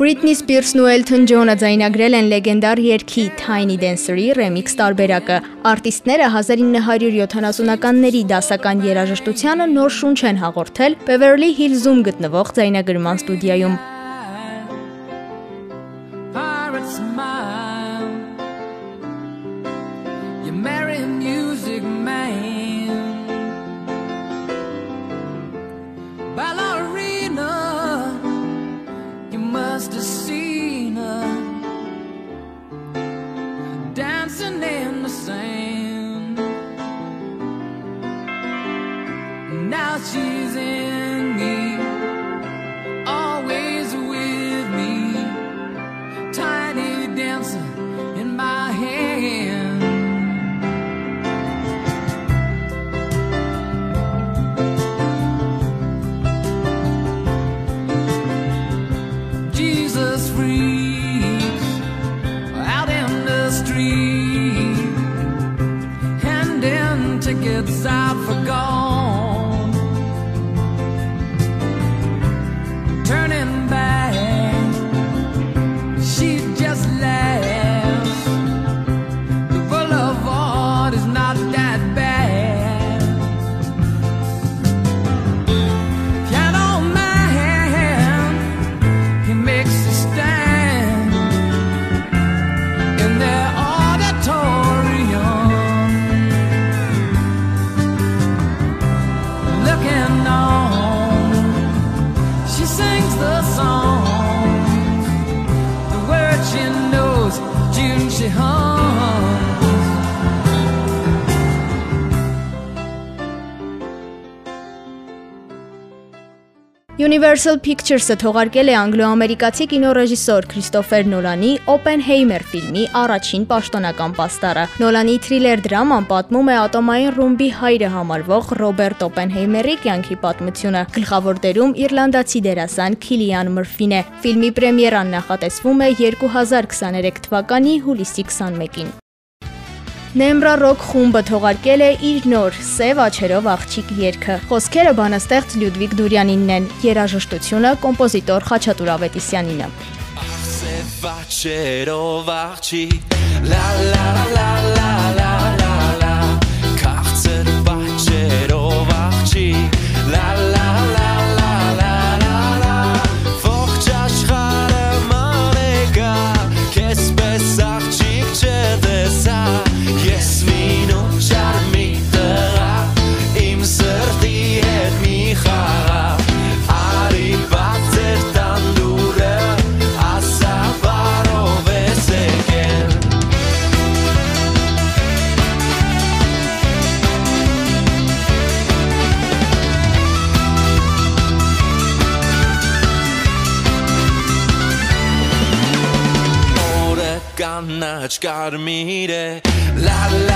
Britney Spears-ն ու Elton John-ը ձայնագրել են լեգենդար երգի Tiny Dancer-ի ռեմիքս տարբերակը։ Արտիստները 1970-ականների դասական երաժշտությանը նոր շունչ են հաղորդել Beverly Hills-ում գտնվող ձայնագրման ստուդիայում։ she's in me, always with me, tiny dancer in my hand. Jesus freaks out in the street, handing tickets for Universal Pictures-ը թողարկել է անգլո-ամերիկացի կինոռեժիսոր Քրիստոֆեր Նոլանի Oppenheimer ֆիլմի առաջին պաշտոնական պաստառը։ Նոլանի թրիլեր դրաման պատմում է ատոմային ռումբի հայրը համարվող Ռոբերտ Օպենհեյմերի կյանքի պատմությունը։ Գլխավոր դերում իռլանդացի դերասան Քիլիան Մըրֆին է։ Ֆիլմի պրեմիերան նախատեսվում է 2023 թվականի հուլիսի 21-ին։ Nemra Rock խումբը թողարկել է իր նոր Սև աչերով աղջիկ երգը։ Խոսքերը բանաստեղծ Լյուդվիգ Դուրյանինն են, երաժշտությունը կոմպոզիտոր Խաչատուր Ավետիսյանինը։ Սեվաչերով աղջի լա լա լա լա լա լա լա got me there. La, la.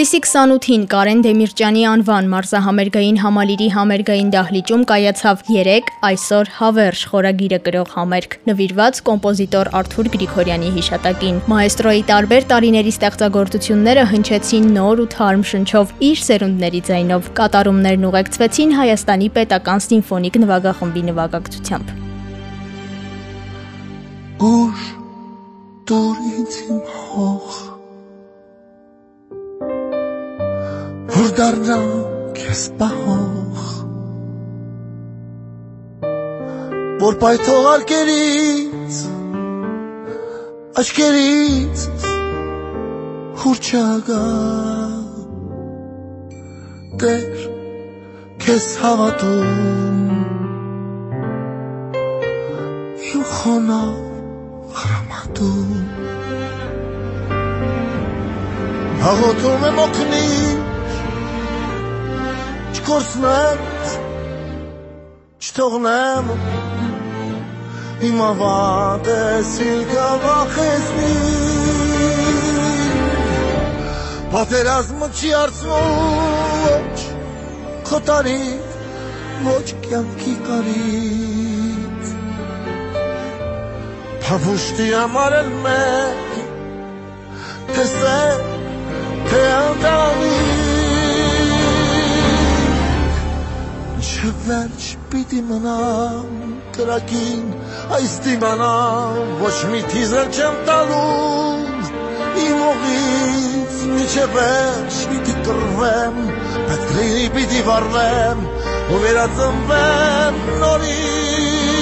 Հուլիսի 28-ին Կարեն Դեմիրճյանի անվան մարզահամերգային համալիրի համերգային դահլիճում կայացավ 3 այսօր հավերժ խորագիրը կրող համերգ, նվիրված կոմպոզիտոր Արթուր Գրիգորյանի հիշատակին։ Մաեստրոյի տարբեր տարիների ստեղծագործությունները հնչեցին նոր ու թարմ շնչով իր սերունդների ձայնով։ Կատարումներն ուղեկցվեցին Հայաստանի Պետական սիմֆոնիկ նվագախմբի նվագակցությամբ։ Ուշ դուր ինձ իմ հող Որ դառնամ քեզ պահող Որ պայթողալ կերից Աչկերից հուրճագա Տեր քեզ հավատում Իմ խոնավ հրամատում Հաղոթում եմ օգնի չկորսնած չթողնեմ իմ ավատեսի գավախեսնի Պատերազմը չի արցնում ոչ խոտարի ոչ կյանքի կարից Փավուշտի համար էլ մեկ թե սեր թե անդանի Չվերջ պիտի մնամ կրակին այս դիմանամ ոչ մի թիզել չեմ տալու իմ օղից միջև վերջ պիտի կռվեմ պետք լինի պիտի վառվեմ ու վերածնվեմ նորից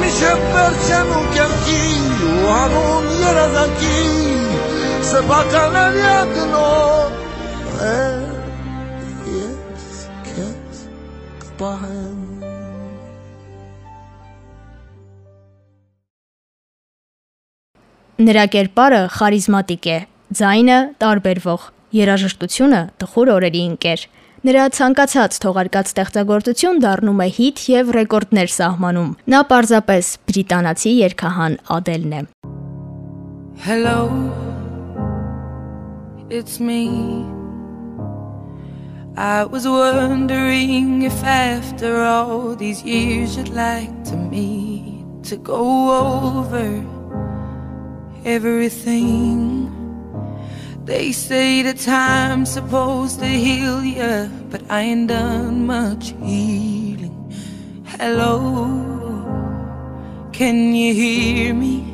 միջև վերջ եմ ու կյանքի ու հանուն երազանքի սպականել յագնոր կպահեմ Նրա կերպարը խարիզմատիկ է, ձայնը տարբերվող, երաժշտությունը տխուր օրերի ընկեր։ Նրա ցանկացած թողարկած ստեղծագործություն դառնում է հիթ եւ ռեկորդներ սահմանում։ Նա պարզապես բրիտանացի երգահան Ադելն է։ Hello, it's me. I was wondering if after all these years you'd like to meet to go over everything. They say the time's supposed to heal ya, but I ain't done much healing. Hello, can you hear me?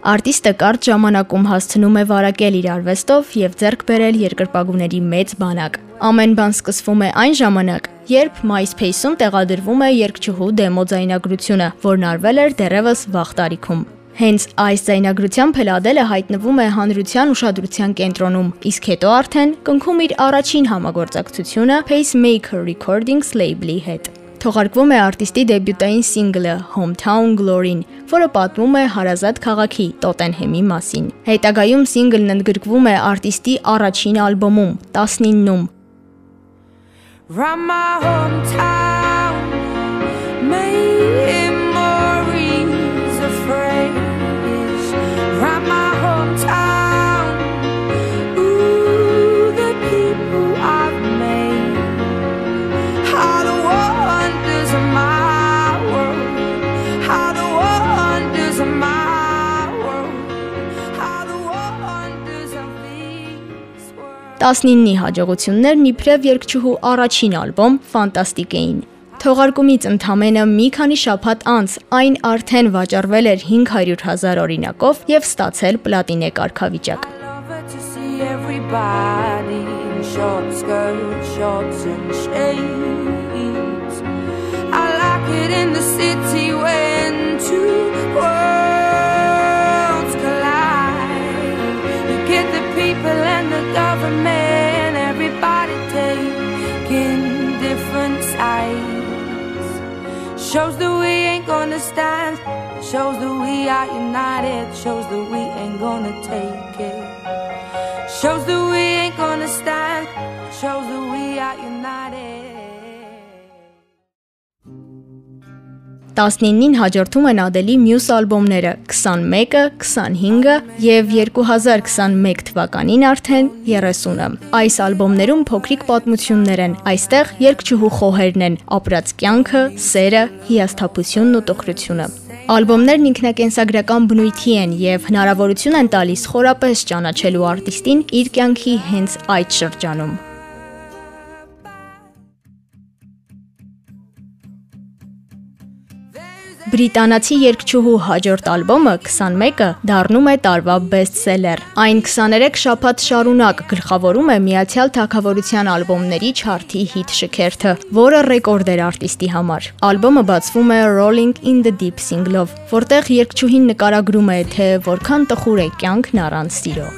Արտիստը կարճ ժամանակում հասցնում է վարակել իր արվեստով եւ ձեռք բերել երկրպագուների մեծ բանակ։ Ամեն բան սկսվում է այն ժամանակ, երբ MySpace-ում տեղադրվում է երկչուհու դեմո ձայնագրությունը, որն արվել էր դեռևս վաղ տարիքում։ Հենց այս ձայնագրությամբ էլ Ադելը հայտնվում է հանրության ուշադրության կենտրոնում, իսկ հետո արդեն կնքում իր առաջին համագործակցությունը Pacemaker Recordings label-ի հետ։ Թողարկվում է արտիստի դեբյուտային սինգլը Hometown Glory-ն, որը պատմում է հարազատ քաղաքի Տոտենհեմի մասին։ Հետագայում սինգլն ընդգրկվում է արտիստի առաջին ալբոմում 19-ում, From my hometown, memories 19-ի հաջողություններն իբրև երկչուհու առաջին ալբոմ Ֆանտաստիկ էին։ Թողարկումից ընդամենը մի քանի շաբաթ անց այն արդեն վաճառվել էր 500 հազար օրինակով եւ ստացել պլատինե կարգավիճակ։ I like it in the city when two worlds collide. You get the people government, everybody taking different sides. Shows that we ain't gonna stand. Shows that we are united. Shows that we ain't gonna take it. Shows that we ain't gonna stand. Shows that 19-ին հաջորդում են Ադելի մյուս ալբոմները 21-ը, 25-ը եւ 2021 թվականին արդեն 30-ը։ Այս ալբոմներում փոքրիկ պատմություններ են։ Այստեղ երկչուհու խոհերն են՝ ապրած կյանքը, սերը, հիասթափությունն ու տխրությունը։ Ալբոմներն ինքնակենսագրական բնույթի են եւ հնարավորություն են տալիս խորապես ճանաչելու արտիստին իր կյանքի հենց այդ շրջանում։ Բրիտանացի երգչուհու հաջորդ ալբոմը 21-ը դառնում է տարվա բեսթսելեր։ Այն 23 շաբաթ շարունակ գլխավորում է Միացյալ Թագավորության ալբոմների չարթի հիթ շքերթը, որը ռեկորդ էր արտիստի համար։ Ալբոմը բացվում է Rolling in the Deep single-ով, որտեղ երգչուհին նկարագրում է, թե որքան տխուր է կյանքն առանց սիրո։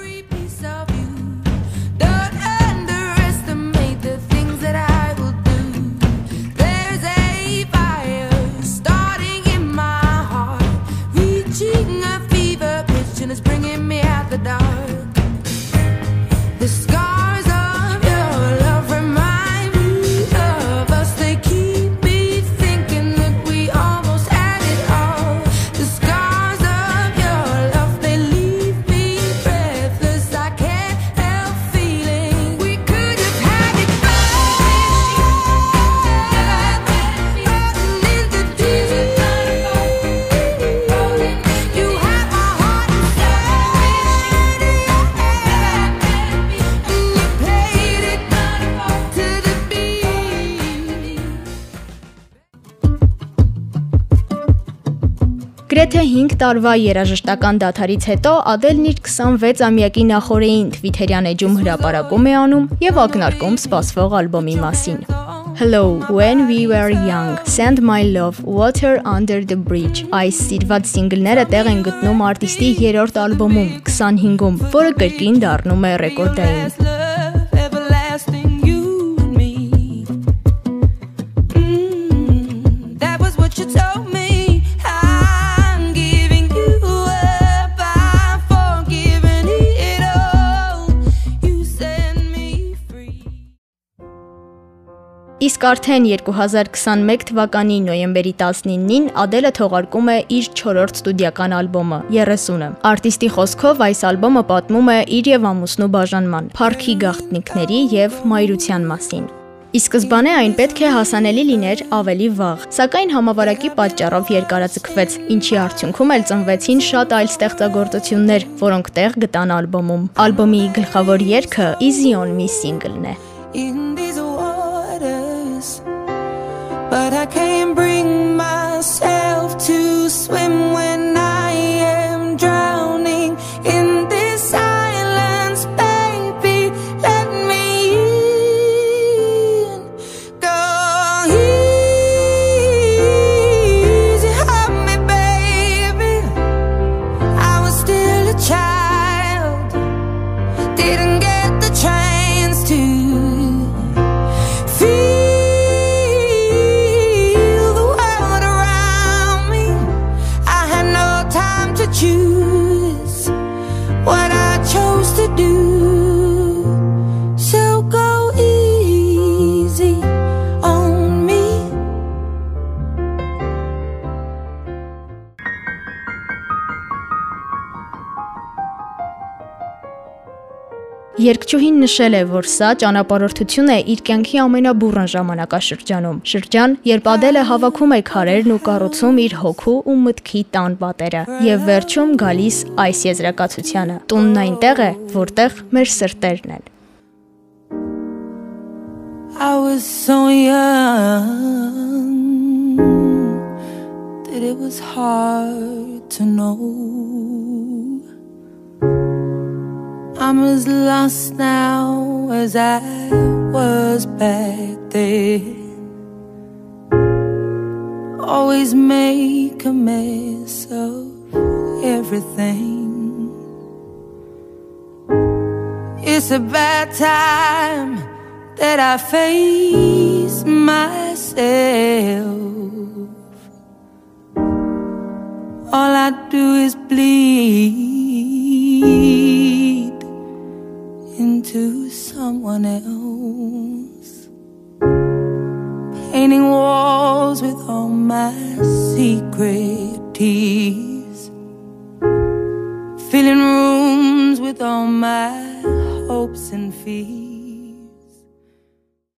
տարվա երաժշտական դաթարից հետո Ադելն իր 26-ամյակի նախորեին Թվիթերյան էջում հրապարակում է անում եւ ակնարկում սպասվող ալբոմի մասին։ Hello, when we were young, Send my love, Water under the bridge։ Այս սիրված սինգլները տեղ են գտնում արտիստի երրորդ ալբոմում 25-ում, որը կրկին դառնում է ռեկորդային։ Իսկ արդեն 2021 թվականի նոյեմբերի 19-ին Ադելը թողարկում է իր 4-րդ ստուդիական ալբոմը՝ 30-ը։ Արտիստի խոսքով այս ալբոմը պատմում է իր եւ ամուսնու բաժանման, փառքի գաղտնիքների եւ մայրության մասին։ Ի սկզբանե այն պետք է հասանելի լիներ ավելի վաղ, սակայն համավարակի պատճառով երկարաձգվեց, ինչի արդյունքում էլ ծնվեցին շատ այլ ստեղծագործություններ, որոնք տեղ գտան ալբոմում։ Ալբոմի գլխավոր երգը Easy on Me single-ն է։ in these I can't bring myself to swim when Երկչուհին նշել է, որ սա ճանապարհորդություն է իր կյանքի ամենաբուրըն ժամանակաշրջանում։ Շրջան, երբ Ադելը հավաքում է քարերն ու կառուցում իր հոգու ու մտքի տան պատերը։ Եվ վերջում գալիս այս եզրակացությանը. Տունն այնտեղ է, որտեղ մեր սրտերն են։ I was so young that it was hard to know. I'm as lost now as I was back then. Always make a mess of everything. It's a bad time that I face myself. All I do is bleed he